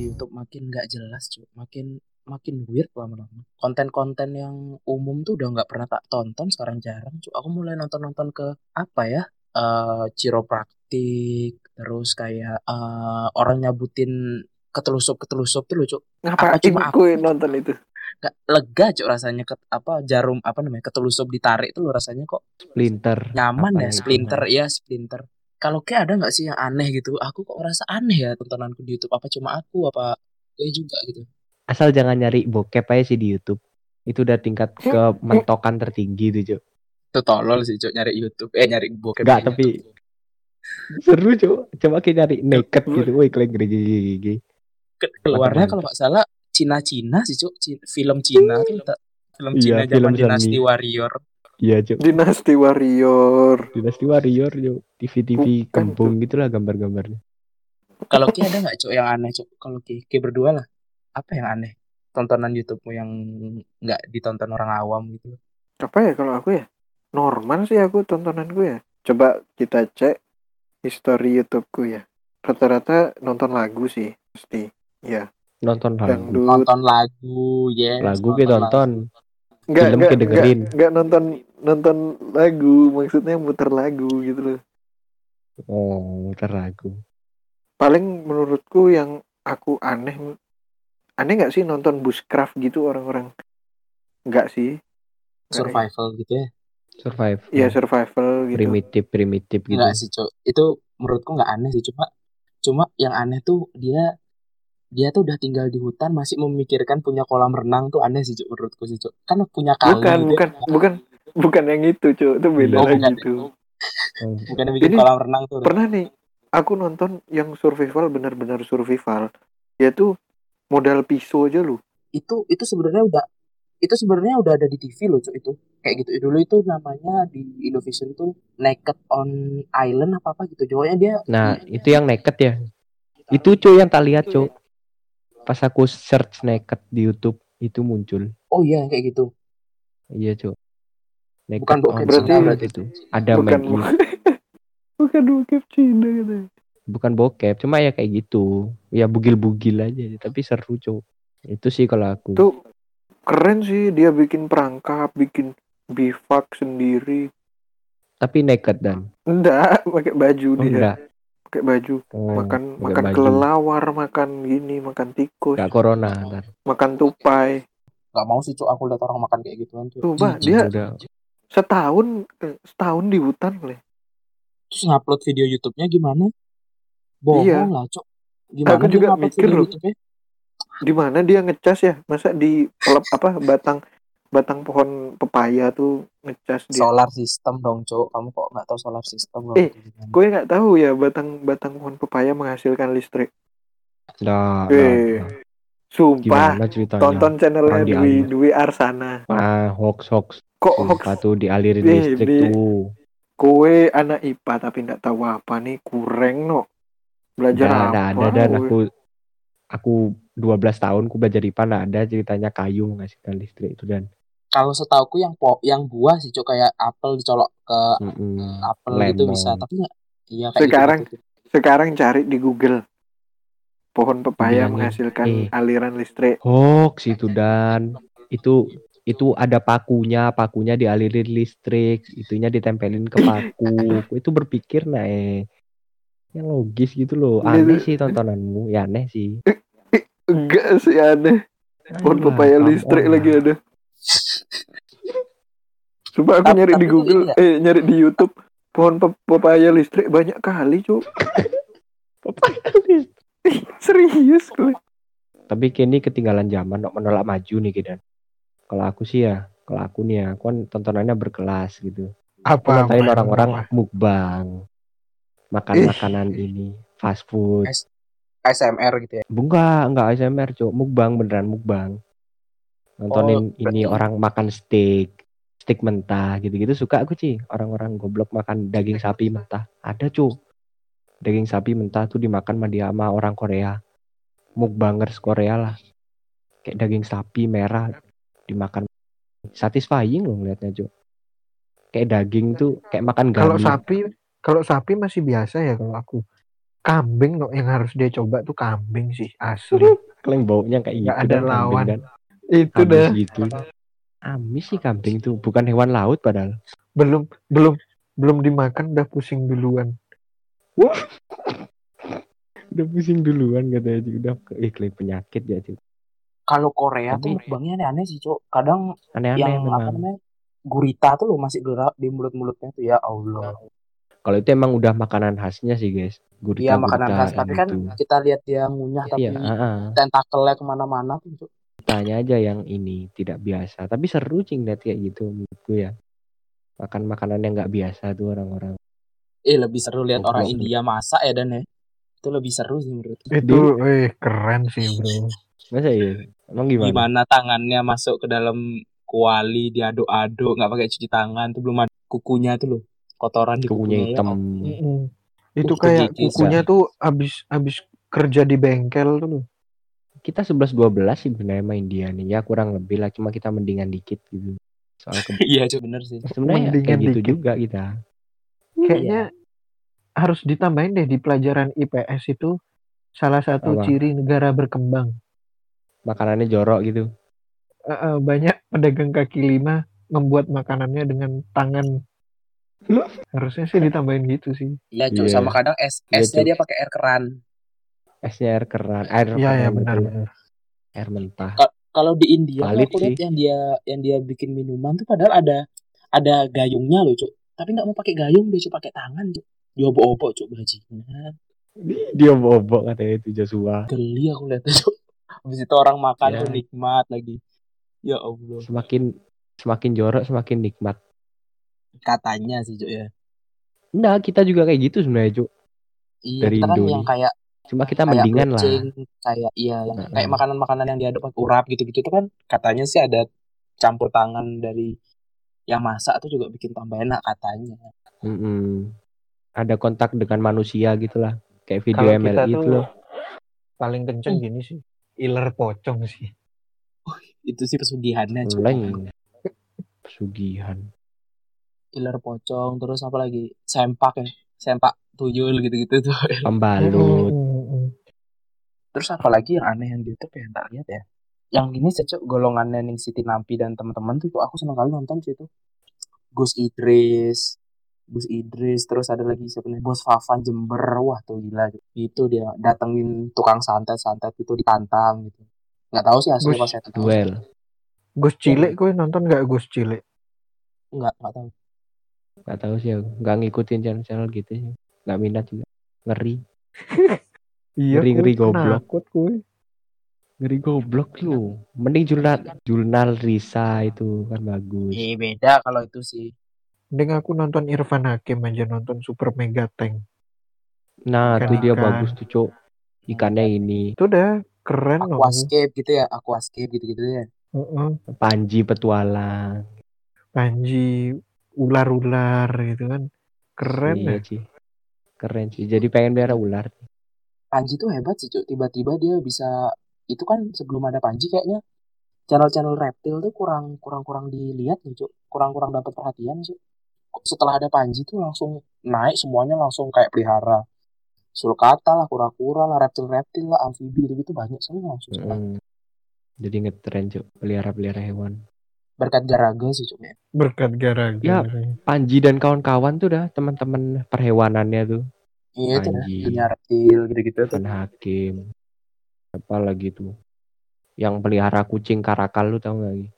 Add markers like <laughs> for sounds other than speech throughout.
di YouTube makin nggak jelas cuy makin makin weird lama-lama konten-konten yang umum tuh udah nggak pernah tak tonton sekarang jarang cuy aku mulai nonton-nonton ke apa ya uh, chiropraktik terus kayak uh, orang nyabutin ketelusup ketelusup tuh lucu. Ngapain cuma aku? nonton itu? Gak lega cok rasanya. Ke, apa jarum apa namanya ketelusup ditarik tuh lo rasanya kok splinter. nyaman ya splinter ya splinter kalau kayak ada nggak sih yang aneh gitu? Aku kok ngerasa aneh ya tontonanku di YouTube. Apa cuma aku? Apa ya juga gitu? Asal jangan nyari bokep aja sih di YouTube. Itu udah tingkat ke mentokan tertinggi tuh cok itu tolol sih cok nyari YouTube. Eh nyari bokep Gak tapi seru cok coba kayak nyari naked gitu. Woi gede gigi keluarnya kalau nggak salah Cina-Cina sih cok film Cina tuh film Cina iya, zaman Dinasti Warrior Iya, Cuk. Dinasti Warrior. Dinasti Warrior, Cuk. TV-TV kampung gitulah gambar-gambarnya. Kalau Ki ada nggak, Cuk, yang aneh, Cuk? Kalau Ki, Ki berdua lah. Apa yang aneh? Tontonan YouTube-mu yang nggak ditonton orang awam gitu. Apa ya kalau aku ya? Normal sih aku tontonanku ya. Coba kita cek history YouTube-ku ya. Rata-rata nonton lagu sih, pasti. Ya. Nonton lagu. Nonton lagu, yes. Lagu kita tonton. Enggak, film enggak, dengerin. Enggak, enggak nonton nonton lagu, maksudnya muter lagu gitu loh. Oh, muter lagu. Paling menurutku yang aku aneh aneh nggak sih nonton bushcraft gitu orang-orang? Enggak sih. Survival gitu ya. Survival. Iya, survival gitu. Primitif, primitif gitu. Enggak sih, Cok. Itu menurutku nggak aneh sih, cuma cuma yang aneh tuh dia dia tuh udah tinggal di hutan masih memikirkan punya kolam renang tuh aneh sih cuk menurutku sih cuk kan punya kali bukan bukan bukan bukan yang itu cuk. Itu beda oh, lagi bukan, itu bukan yang bikin Jadi, kolam renang tuh. pernah nih aku nonton yang survival benar-benar survival. Yaitu modal pisau aja lu. Itu itu sebenarnya udah itu sebenarnya udah ada di TV loh cuk itu. Kayak gitu. Dulu itu namanya di Indovision tuh Naked on Island apa apa gitu. Jawabnya dia nah itu yang naked ya. Itu cuy yang tak lihat cuy pas aku search naked di YouTube itu muncul. Oh iya kayak gitu. Iya cuy. Naked bukan bokep berarti, berarti itu. Ada bukan, <laughs> bukan bokep Cina gitu. Bukan bokep, cuma ya kayak gitu. Ya bugil-bugil aja, tapi seru cuy. Itu sih kalau aku. Tuh keren sih dia bikin perangkap, bikin bivak sendiri. Tapi naked dan. Enggak, <laughs> pakai baju oh, dia. Enggak pakai baju oh, makan makan baju. kelelawar makan gini makan tikus gak corona ntar. makan tupai Gak mau sih cuk aku lihat orang makan kayak gituan tuh coba dia udah. Setahun setahun di hutan leh terus ngupload video YouTube-nya gimana bohong iya. lah cuk gimana aku juga mikir loh di mana dia ngecas ya masa di pelep apa batang batang pohon pepaya tuh ngecas dia. Solar system dong, Cok. Kamu kok nggak tahu solar system? Eh, gue nggak tahu ya batang batang pohon pepaya menghasilkan listrik. Nah, eh, nah, sumpah. Tonton channelnya Dwi Dwi Arsana. Ah, hoax hoax. Kok hoax tuh dialirin listrik be. tuh. Kowe anak IPA tapi nggak tahu apa nih, kurang no. Belajar nah, apa? Ada, ada dan aku aku 12 tahun ku belajar IPA nah ada ceritanya kayu menghasilkan listrik itu dan kalau setauku yang po yang buah sih cok kayak apel dicolok ke mm -hmm. apel Lemon. gitu bisa tapi iya kayak gitu, sekarang gitu, gitu. sekarang cari di Google pohon pepaya Bilang menghasilkan eh. aliran listrik hoax itu dan itu itu ada pakunya pakunya dialirin listrik itunya ditempelin ke paku. <laughs> Itu berpikir nah eh yang logis gitu loh. Aneh sih tontonanmu. Ya aneh sih. <laughs> Enggak sih aneh. Pohon pepaya listrik lagi ada <laughs> Coba aku nyari di Google, eh nyari di YouTube. Pohon pepaya listrik banyak kali, Cuk. pepaya listrik. Serius gue. Tapi kini ketinggalan zaman nok menolak maju nih kita. Kalau aku sih ya, kalau aku nih ya, aku kan tontonannya berkelas gitu. Apa? Aku orang-orang mukbang. Makan makanan ini, fast food. ASMR gitu ya. Enggak, enggak ASMR, Cuk. Mukbang beneran mukbang nontonin oh, ini orang makan steak steak mentah gitu-gitu suka aku sih orang-orang goblok makan daging sapi mentah ada cu daging sapi mentah tuh dimakan sama dia sama orang Korea mukbangers Korea lah kayak daging sapi merah dimakan satisfying loh ngeliatnya cu kayak daging tuh kayak makan kalau sapi kalau sapi masih biasa ya kalau aku kambing no yang harus dia coba tuh kambing sih asli <laughs> Kalian baunya kayak Nggak gitu ada dah, kambing lawan. kan. itu Amis dah gitu. Amis sih kambing tuh, bukan hewan laut padahal. belum belum belum dimakan udah pusing duluan <laughs> Udah pusing duluan katanya udah iklim penyakit ya Cik. Kalau Korea tuh mukbangnya aneh-aneh sih, Cok. Kadang Aneh-aneh yang apa memang. namanya? Gurita tuh loh masih gerak di mulut-mulutnya tuh ya Allah. Kalau itu emang udah makanan khasnya sih guys. Gurita Iya makanan khas, tapi kan gitu. kita lihat dia ngunyah tapi Iya, heeh. tentakelnya ke mana-mana tuh. Cok. Tanya aja yang ini tidak biasa. Tapi seru cing lihat kayak gitu menurutku ya. Makan makanan yang nggak biasa tuh orang-orang. Eh lebih seru lihat orang. India masak ya Dan ya. Itu lebih seru sih menurut. itu eh keren sih bro Masa ya? Emang gimana? Gimana tangannya masuk ke dalam kuali diaduk-aduk nggak pakai cuci tangan tuh belum ada kukunya tuh loh kotoran di Kukunya kukunya ya. hitam. Mm-mm. itu kayak kejijik, kukunya tuh abis abis kerja di bengkel tuh loh Kita 11-12 sih sebenarnya main dia nih. Ya kurang lebih lah. Cuma kita mendingan dikit gitu. Soal ke... <laughs> Iya Cok bener sih. sebenarnya Mendingan kayak gitu dikit. juga kita. kayaknya harus ditambahin deh di pelajaran IPS itu salah satu Apa? ciri negara berkembang Makanannya jorok gitu. Eh, eh, banyak pedagang kaki lima membuat makanannya dengan tangan Loh? harusnya sih ditambahin gitu sih Iya Cok Iya. sama kadang es Iya, esnya Cok. dia pakai air keran. Esnya air keran, air iya ya keran benar benar air mentah. Kalau di India Valid aku lihat yang dia yang dia bikin minuman tuh padahal ada ada gayungnya loh Cok. Tapi nggak mau pakai gayung dia cuma pakai tangan Cok. Diobok-obok Cok bajingan. Dia bobok katanya itu Joshua. Geli aku lihat Cok. Habis itu orang makan Ya. tuh nikmat lagi. Ya Allah. Semakin semakin jorok semakin nikmat. Katanya sih Cok ya. Enggak, kita juga kayak gitu sebenarnya, Cuk. Iya, Dari kita kan yang kayak Cuma kita kayak mendingan lah. kucing, kayak iya yang Heeh. kayak makanan-makanan yang diaduk pakai urap gitu-gitu tuh kan katanya sih ada campur tangan dari yang masak tuh juga bikin tambah enak katanya. Mm-mm. Ada kontak dengan manusia gitu lah. Kayak video kita MLI itu loh. paling kenceng Hmm. gini sih iler pocong sih Itu sih pesugihannya. Leng. <laughs> Pesugihan. Iler pocong terus apa lagi? Sempak ya. Sempak tuyul gitu-gitu tuh. <laughs> Pembalut. Terus apa lagi yang aneh yang di YouTube ya tak lihat ya. Yang gini sih Cok, golongannya nih Siti Nampi dan teman-teman tuh aku seneng kali nonton sih itu. Gus Idris, Gus Idris, terus ada lagi siapa nih? Bos Fafan Jember, wah tuh gila. Itu dia datengin tukang santet-santet itu ditantang gitu. Nggak tahu sih hasilnya pas tahu. Duel. Gus Cilik gue nonton nggak Gus Cilik Nggak, nggak tahu. Gak tahu sih aku. Gak ngikutin channel-channel gitu sih. Gak minat juga. Ngeri. <laughs> iya Ngeri-ngeri gue goblok. penakut gue Ngeri goblok lu. Mending jurnal jurnal Risa itu kan bagus. Eh beda kalau itu sih. Mending aku nonton Irfan Hakim aja nonton Super Mega Tank Nah, tuh dia Ikan-ikan. bagus tuh, Cuk. Ikannya ini itu udah keren loh Aquascape gitu ya, aquascape gitu-gitu ya. Heeh. Panji petualang. Panji ular-ular gitu kan keren iya ya sih. Keren sih. Jadi pengen biara ular. Panji tuh hebat sih, Cuk. Tiba-tiba dia bisa itu kan sebelum ada Panji kayaknya channel-channel reptil tuh kurang kurang kurang dilihat nih, Cuk. Kurang-kurang dapat perhatian, Cuk. Setelah ada Panji tuh langsung naik semuanya langsung kayak pelihara. Sulcata lah, kura-kura lah, reptil-reptil lah, amfibi gitu-gitu banyak soalnya langsung. Mm. Jadi ngetren, Cuk. Pelihara-pelihara hewan. Berkat Garaga sih, Cuk. ya. berkat gara-gara Ya. Panji dan kawan-kawan tuh dah teman-teman perhewanannya tuh. Iya. Panji. Dunia reptil gitu-gitu tuh. Van Hakim. Apa lagi tuh? Yang pelihara kucing karakal lu tau gak lagi?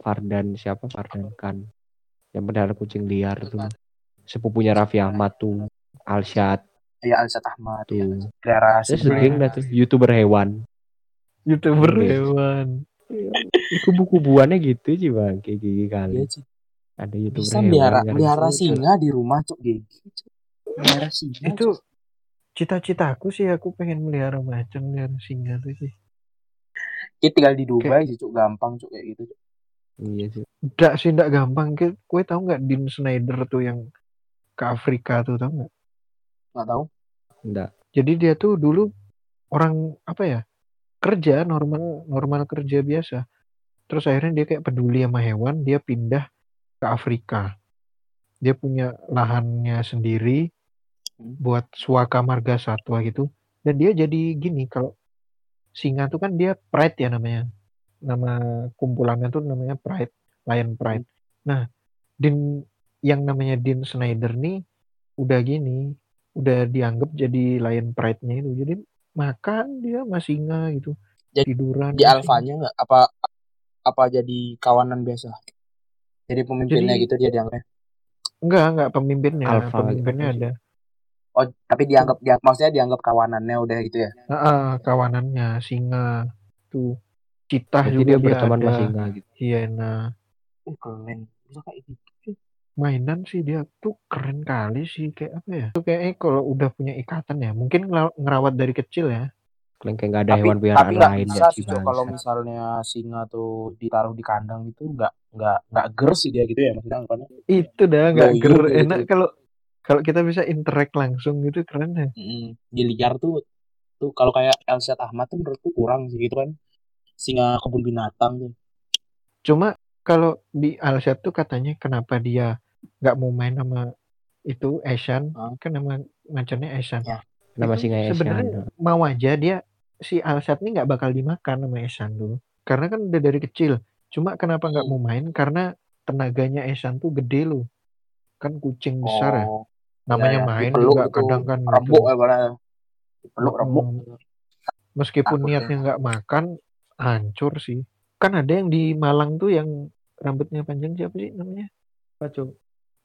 Fardan siapa? Fardan kan. Yang pelihara kucing liar tuh. Sepupunya Raffi Ahmad tuh. Alshad Ya Alsat Ahmad ya. tuh. Si segeng dah tuh. Youtuber hewan. youtuber Iya. hewan Kubu-kubuannya gitu sih bang. Kayak gigi kali. Iya, Cuk. Ada youtuber Bisa hewan. melihara, melihara singa di rumah, Cuk. Cuk. Melihara singa. itu Cuk. cita-citaku sih aku pengen melihara macan melihara singa tuh sih Kita tinggal di Dubai sih, Cuk. Gampang, Cuk. Kayak gitu, Cuk. Iya sih. Nggak sih nggak gampang kue tahu nggak Dean Snyder tuh yang ke Afrika tuh tahu nggak Nggak tahu. Enggak. jadi dia tuh dulu orang apa ya kerja normal normal kerja biasa terus akhirnya dia kayak peduli sama hewan dia pindah ke Afrika dia punya lahannya sendiri Hmm. buat Suaka Marga Satwa gitu dan dia jadi gini kalau singa tuh kan dia pride ya namanya nama kumpulannya tuh namanya pride lion pride nah Din yang namanya Dean Snyder nih udah gini udah dianggap jadi lion pride-nya itu jadi makan dia sama singa gitu Jadi- tiduran Di singa. alfanya nggak apa apa jadi kawanan biasa. Jadi pemimpinnya Jadi- gitu dia dianggapnya. enggak enggak pemimpinnya Alpha, pemimpinnya apa sih? ada Oh, tapi dianggap dia maksudnya dianggap kawanannya udah gitu ya. Ah, ah, kawanannya singa tuh citah Jadi juga dia berteman sama ada singa gitu. hiena Eh, keren. Bisa kayak gitu. mainan sih dia tuh keren kali sih kayak apa ya tuh kayaknya kalau udah punya ikatan ya mungkin ngerawat dari kecil ya Kalian kayak nggak ada tapi hewan tapi peliharaan lain bisa ya sih kalau misalnya singa tuh ditaruh di kandang itu nggak nggak nggak gers sih dia gitu ya maksudnya itu dah nggak Loyo ger gitu. enak kalau kalau kita bisa interact langsung gitu keren ya Mm-mm. Di liar tuh tuh kalau kayak Elshad Ahmad tuh menurutku kurang sih gitu kan. Singa kebun binatang tuh. cuma kalau di Alset tuh katanya kenapa dia nggak mau main sama itu Asian Hah? kan nama macannya Asian Ya. nama singa Asian. sebenarnya mau aja dia si Alset ini nggak bakal dimakan sama Asian dulu karena kan udah dari kecil cuma kenapa nggak Hmm. mau main karena tenaganya Asian tuh gede loh kan kucing besar ya Oh, namanya ya, ya. main Dipeluk juga gitu, kadang kan gitu. Rebuk ya. Dipeluk Mm-mm. rebuk. meskipun Takut niatnya nggak makan hancur sih kan ada yang di Malang tuh yang rambutnya panjang siapa sih namanya Apa, Cuk?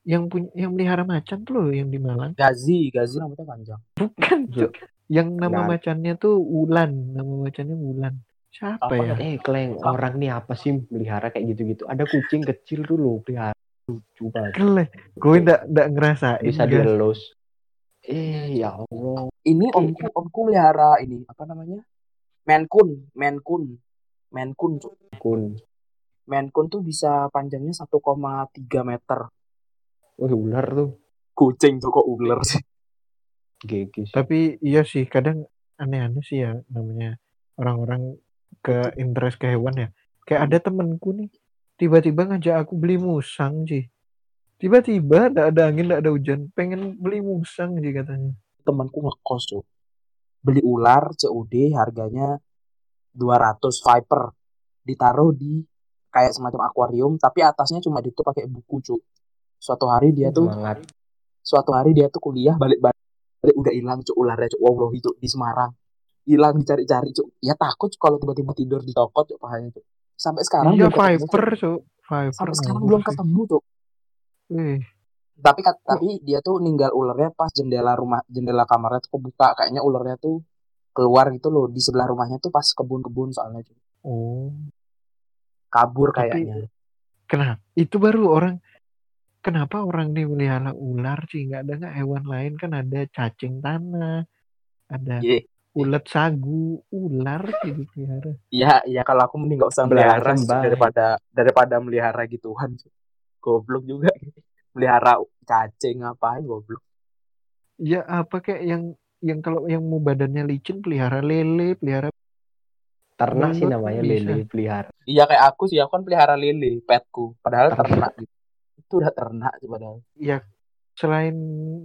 yang punya yang melihara macan tuh loh yang di Malang Gazi, Gazi rambutnya panjang. bukan Cuk. yang nama Nah. macannya tuh Wulan nama macannya Wulan siapa Apa ya Eh, kleng orang nih apa sih melihara kayak gitu-gitu? Ada kucing kecil tuh loh pelihara lucu banget. kele gue ndak ndak ngerasain Bisa dielus. Eh, ya Allah. Ini omku omku melihara ini apa namanya? Menkun, Menkun. Menkun, Cuk. Kun. Menkun tuh bisa panjangnya 1,3 meter. Wih, ular tuh. Kucing tuh kok ular sih. Gigi sih. tapi iya sih kadang aneh-aneh sih ya namanya orang-orang ke interest ke hewan ya kayak ada temenku nih tiba-tiba ngajak aku beli musang sih tiba-tiba ndak ada angin ndak ada hujan pengen beli musang sih katanya Temanku ngekos, Cuk. Beli ular COD harganya 200 Viper. Ditaruh di kayak semacam akuarium tapi atasnya cuma ditutup pakai buku, Cuk. Suatu hari dia tuh Semangat. suatu hari dia tuh kuliah balik balik udah hilang cuk ularnya cuk wow itu di Semarang hilang dicari-cari cuk ya takut kalau tiba-tiba tidur di toko cuk pahanya cuk sampai sekarang iya belum. Viper so Viper sampai sekarang belum ketemu cuk Eh, tapi tapi dia tuh ninggal ularnya pas jendela rumah jendela kamarnya tuh kebuka kayaknya ularnya tuh keluar gitu loh di sebelah rumahnya tuh pas kebun-kebun soalnya oh kabur Tapi- kayaknya kenapa itu baru orang kenapa orang nih melihara ular sih nggak ada nggak hewan lain kan ada cacing tanah ada Iya. ulet sagu ular sih dipelihara Iya, iya kalau aku mending gak usah melihara daripada daripada melihara gituan. Goblok juga. <laughs> Melihara cacing ngapain goblok. Ya apa kayak yang yang kalau yang mau badannya licin pelihara lele, pelihara Ternak sih namanya bisa. lele pelihara. Iya kayak aku sih, aku kan pelihara lele, petku. Padahal Ternak. ternak gitu. Itu udah ternak sih padahal. ya selain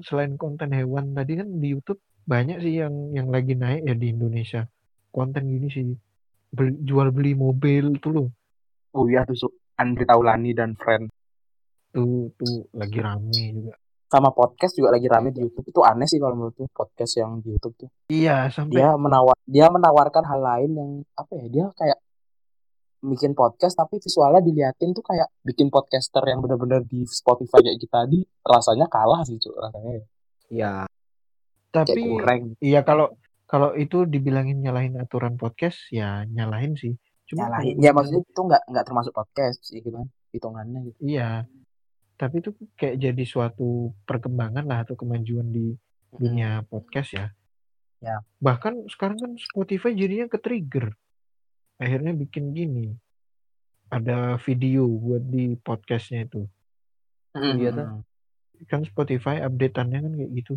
selain konten hewan tadi kan di YouTube banyak sih yang yang lagi naik ya di Indonesia. Konten gini sih. Beli, jual beli mobil tuh loh. Oh iya tuh. Andri Taulani dan friend. Tuh tuh lagi rame juga. Sama podcast juga lagi rame di YouTube. Itu aneh sih kalau menurutku podcast yang di YouTube tuh. Iya, sampai Dia menawar dia menawarkan hal lain yang apa ya? Dia kayak bikin podcast tapi visualnya diliatin tuh kayak bikin podcaster yang benar-benar di Spotify kayak kita di rasanya kalah sih Cuk, rasanya. Ya, Kayak tapi kurang. iya kalau kalau itu dibilangin nyalahin aturan podcast ya nyalahin sih. Cuma nyalahin ya maksudnya itu nggak nggak termasuk podcast sih gitu kan hitungannya gitu Iya. Tapi itu kayak jadi suatu perkembangan lah atau kemajuan di dunia podcast ya. Ya. Bahkan sekarang kan Spotify jadinya ke trigger. Akhirnya bikin gini. Ada video buat di podcastnya itu. Iya tuh. Kan Spotify updateannya kan kayak gitu.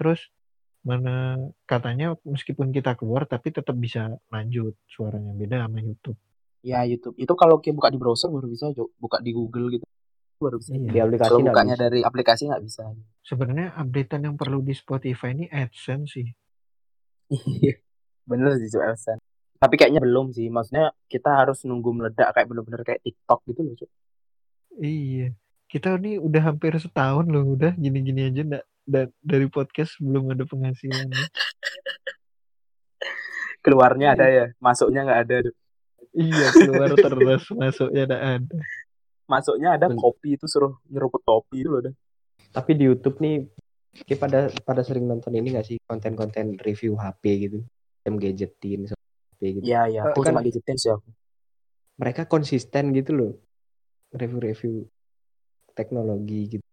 Terus mana katanya meskipun kita keluar tapi tetap bisa lanjut suaranya beda sama YouTube. ya YouTube itu kalau kayak buka di browser baru bisa buka di Google gitu baru bisa. Iya. Di aplikasi Kalau bukanya bisa. dari aplikasi nggak bisa. Sebenarnya updatean yang perlu di Spotify ini AdSense sih. Iya. Bener sih Elsan. Tapi kayaknya belum sih. Maksudnya kita harus nunggu meledak kayak bener-bener kayak TikTok gitu loh, Cuk. Iya. Kita ini udah hampir setahun loh, udah gini-gini aja nggak da- dari podcast belum ada penghasilan. Keluarnya ada ya, masuknya nggak ada. Iya, keluar terus masuknya nggak ada. Masuknya ada Ben- kopi itu suruh nyeruput kopi itu loh. dah. Tapi di YouTube nih kita pada pada sering nonton ini nggak sih konten-konten review HP gitu, jam gadgetin sama HP gitu. Iya, iya. Aku Kan- cuma gadgetin sih aku. Mereka konsisten gitu loh review-review teknologi gitu.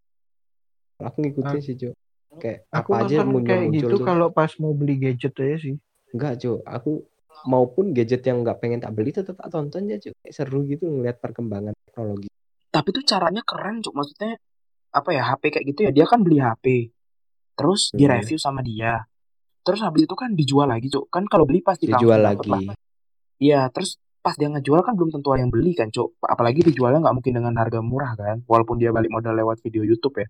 Aku ngikutin Ah. sih, Jo. Kayak Aku apa aja nonton kayak gitu tuh. kalau pas mau beli gadget aja sih. Enggak, Jo. Aku maupun gadget yang nggak pengen tak beli tetap tak tonton ya, Jo. Kayak seru gitu ngeliat perkembangan teknologi. Tapi tuh caranya keren, Cuk. Maksudnya apa ya HP kayak gitu ya dia kan beli HP terus Hmm. direview sama dia terus habis itu kan dijual lagi cuk kan kalau beli pasti Dijual lagi. iya terus pas dia ngejual kan belum tentu ada yang beli kan cuk apalagi dijualnya nggak mungkin dengan harga murah kan walaupun dia balik modal lewat video YouTube ya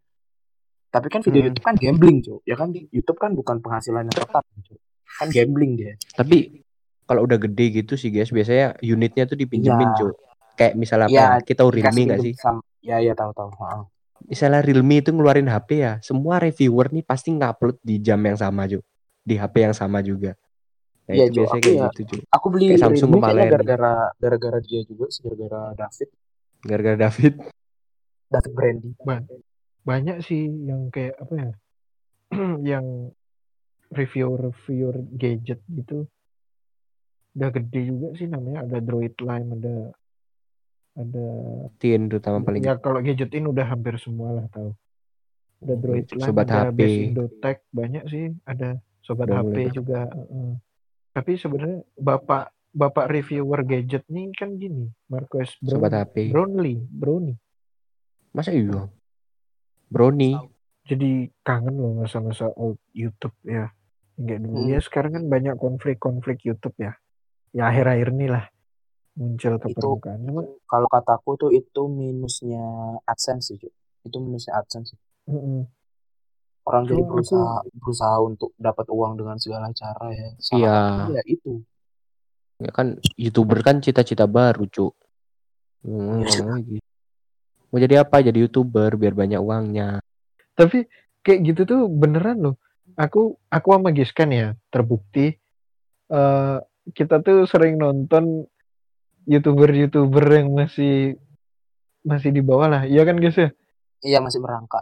tapi kan video Hmm. YouTube kan gambling cuk ya kan di YouTube kan bukan penghasilan yang tetap cuk kan gambling dia Tapi kalau udah gede gitu sih guys, biasanya unitnya tuh dipinjemin, Iya. Jo. Kayak misalnya apa Iya, ya, kita Realme nggak sih? sama- ya ya tahu tahu. Misalnya Realme itu ngeluarin HP ya, semua reviewer nih pasti ngupload di jam yang sama, Jo. Di HP yang sama juga. Nah, Iya, itu Jo. biasanya kayak ya- gitu, Jo. aku beli Kayak Samsung Realme kemarin. gara-gara gara-gara dia juga sih gara-gara David Gara-gara David. David Brandy Banyak sih yang kayak apa ya? <clears throat> yang reviewer-reviewer gadget gitu. Udah gede juga sih namanya. Ada Droid Lime, ada ada Tin terutama paling ya kalau gadgetin udah hampir semua lah tahu. Ada Droid Lime, Sobat ada HP. Indotech, banyak sih. Ada Sobat Udah HP mulai. juga. heeh. Tapi sebenarnya bapak bapak reviewer gadget nih kan gini, Marcus sobat Brown, HP. Brownlee, Brownie. Masa iya? Brownie. Jadi kangen loh masa-masa old YouTube ya. Enggak dulu Hmm. ya sekarang kan banyak konflik-konflik YouTube ya. Ya akhir-akhir ini lah muncul ke Itu- permukaan. Cuma kalau kataku tuh itu minusnya AdSense sih Cuk. itu minusnya AdSense sih. mm-mm. orang jadi aku- berusaha berusaha untuk dapat uang dengan segala cara ya Iya. ya itu Ya kan YouTuber kan cita-cita baru, Cuk. Hmm, lagi. Mau jadi apa? Jadi YouTuber biar banyak uangnya. Tapi kayak gitu tuh beneran loh. Aku aku sama Giskan ya terbukti eh kita tuh sering nonton youtuber-youtuber yang masih masih di bawah lah. Iya kan guys ya. iya masih merangkak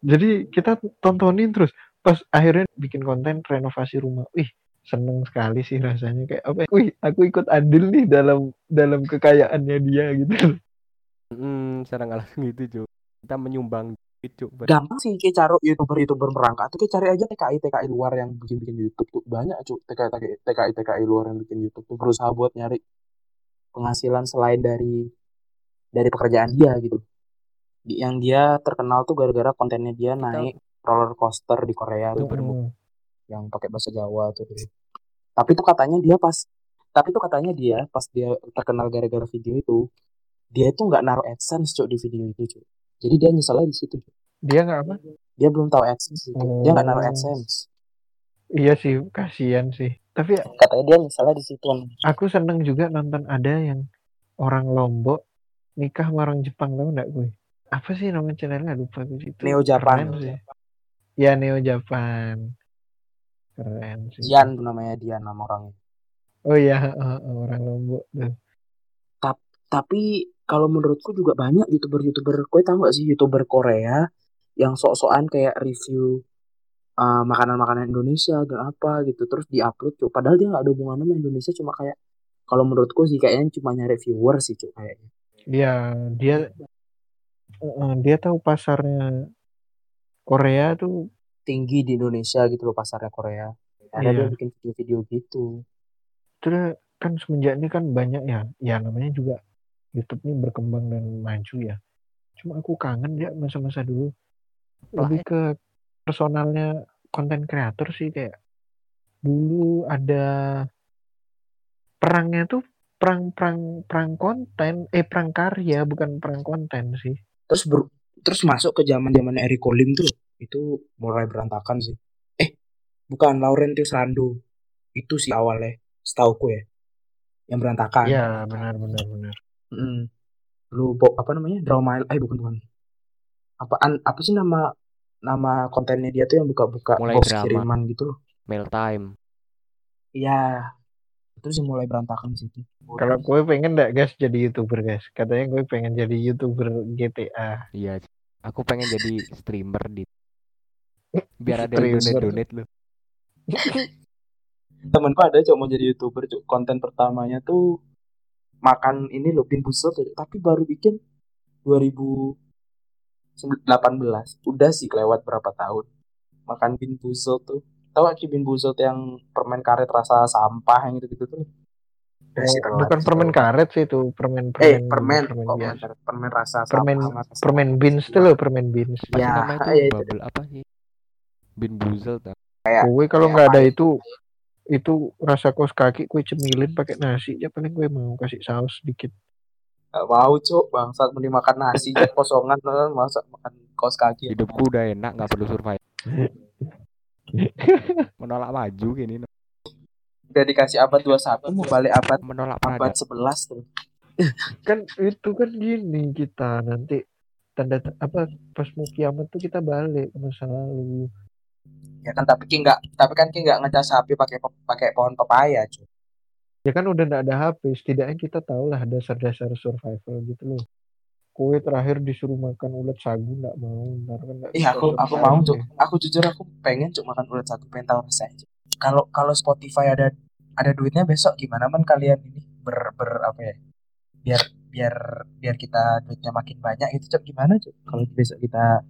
Jadi kita tontonin terus pas akhirnya bikin konten renovasi rumah. Wih, seneng sekali sih rasanya kayak apa? ya, Wih, aku ikut andil nih dalam dalam kekayaannya dia gitu. Hmm, secara nggak langsung gitu, Cuk. Kita menyumbang duit, Cuk. buat- gampang sih kayak cari youtuber youtuber merangkak tuh kayak cari aja TKI TKI luar yang bikin bikin YouTube tuh banyak cuy TKI TKI TKI TKI luar yang bikin YouTube tuh berusaha buat nyari penghasilan selain dari dari pekerjaan dia gitu yang dia terkenal tuh gara-gara kontennya dia naik roller coaster di Korea tuh Mm. yang pakai bahasa Jawa tuh. Tapi tuh katanya dia pas tapi tuh katanya dia pas dia terkenal gara-gara video itu dia itu nggak naruh AdSense cuk di video itu cuk. Jadi dia nyeselnya di situ. Dia nggak apa? Dia belum tahu AdSense. Cuk. Dia nggak naruh Oh. AdSense. Iya sih, kasihan sih. Tapi Katanya dia nyeselnya di situ. aku seneng juga nonton ada yang orang Lombok nikah sama orang Jepang tau nggak gue? Apa sih nama channelnya lupa gue sih. Itu Neo Japan. keren sih. Ya Neo Japan. Keren sih. Dian namanya Dian nama orangnya. Oh iya, heeh, orang Lombok tuh. Tapi kalau menurutku juga banyak youtuber-youtuber. Kue tahu nggak sih youtuber Korea yang sok-sokan kayak review uh, makanan-makanan Indonesia dan apa gitu terus diupload cuy. Padahal dia nggak ada hubungan sama Indonesia cuma kayak kalau menurutku sih kayaknya cuma nyari viewer sih cuy kayaknya. Iya, dia heeh, dia tahu pasarnya Korea tuh Tinggi di Indonesia gitu loh pasarnya Korea. Ada Iya. dia bikin video-video gitu. terus kan semenjak ini kan banyak ya, ya namanya juga YouTube ini berkembang dan maju ya. Cuma aku kangen ya masa-masa dulu. Lebih ke personalnya konten kreator sih kayak dulu ada perangnya tuh perang perang perang konten eh perang karya bukan perang konten sih. Terus ber- terus masuk ke zaman zamannya Eriko Lim tuh itu mulai berantakan sih. Eh bukan Laurentius Rando itu sih awalnya setauku ya yang berantakan. Iya, benar benar benar. Mm. lu apa namanya? Draw my eh bukan bukan. Apaan apa sih nama nama kontennya dia tuh yang buka-buka Mulai box drama. kiriman gitu loh Mail time. iya itu sih mulai berantakan di situ Kalau gue pengen nggak guys jadi youtuber guys. Katanya gue pengen jadi youtuber GTA. Iya. Aku pengen jadi streamer di <laughs> biar ada yang Streamer. donate donate lu. <laughs> temanku ada cuma mau jadi youtuber Cuk. konten pertamanya tuh makan ini loh bin busel tuh, tapi baru bikin 2018 udah sih kelewat berapa tahun makan bin busel tuh tahu Aki bin busel yang permen karet rasa sampah yang gitu gitu tuh Oh, Bukan permen karet sih itu permen eh permen permen permen kok permen karet permen rasa Permen sampah rasa permen beans tuh loh permen beans. Ya, namanya itu ya itu. bubble apa sih? Bin Buzel tau. Kayak- Gue kalau nggak ada itu itu rasa kos kaki gue cemilin pakai nasi ya paling gue mau kasih saus sedikit. Gak mau cuk bangsat mending makan nasi aja <laughs> kosongan masa makan kaos kaki Hidupku udah enak nggak perlu survive. <laughs> Menolak maju gini. no. udah dikasih abad 21 mau balik abad Menolak abad. 11 tuh <laughs> Kan itu kan gini kita nanti tanda apa pas mau kiamat tuh kita balik ke masa lalu. ya kan tapi ki nggak tapi kan ki nggak ngecas sapi pakai pakai pohon pepaya cuy Ya kan udah nggak ada HP, setidaknya kita tahu lah dasar-dasar survival gitu loh. Kue terakhir disuruh makan ulat sagu nggak mau, ntar kan nggak Iya aku aku mau ya. cuk. Aku jujur aku pengen cuk makan ulat sagu pengen tahu rasanya kalau kalau Spotify ada ada duitnya besok gimana man kalian ini? Ber ber apa ya? Biar biar biar kita duitnya makin banyak itu cuk. Gimana cuk? Kalau besok kita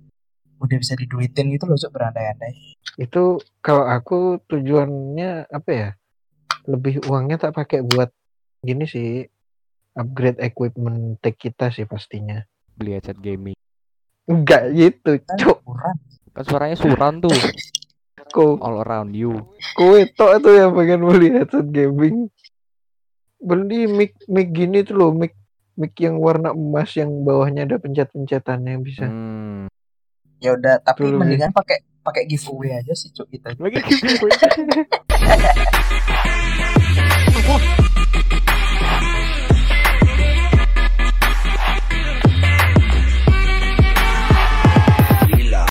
udah bisa diduitin gitu loh cuk berandai-andai. Itu kalau aku tujuannya apa ya? Lebih uangnya tak pakai buat gini sih upgrade equipment tech kita sih pastinya. Beli headset gaming. Enggak gitu, kan cuk. kurang Kan suaranya suran tuh. Ku, All around you. kue tok tuh yang pengen beli headset gaming. Beli mic mic gini tuh loh, mic mic yang warna emas yang bawahnya ada pencet-pencetannya yang bisa. Hmm. ya udah tapi Tuh, Lu, mendingan pakai pakai giveaway aja sih cuk kita Lagi giveaway. <laughs>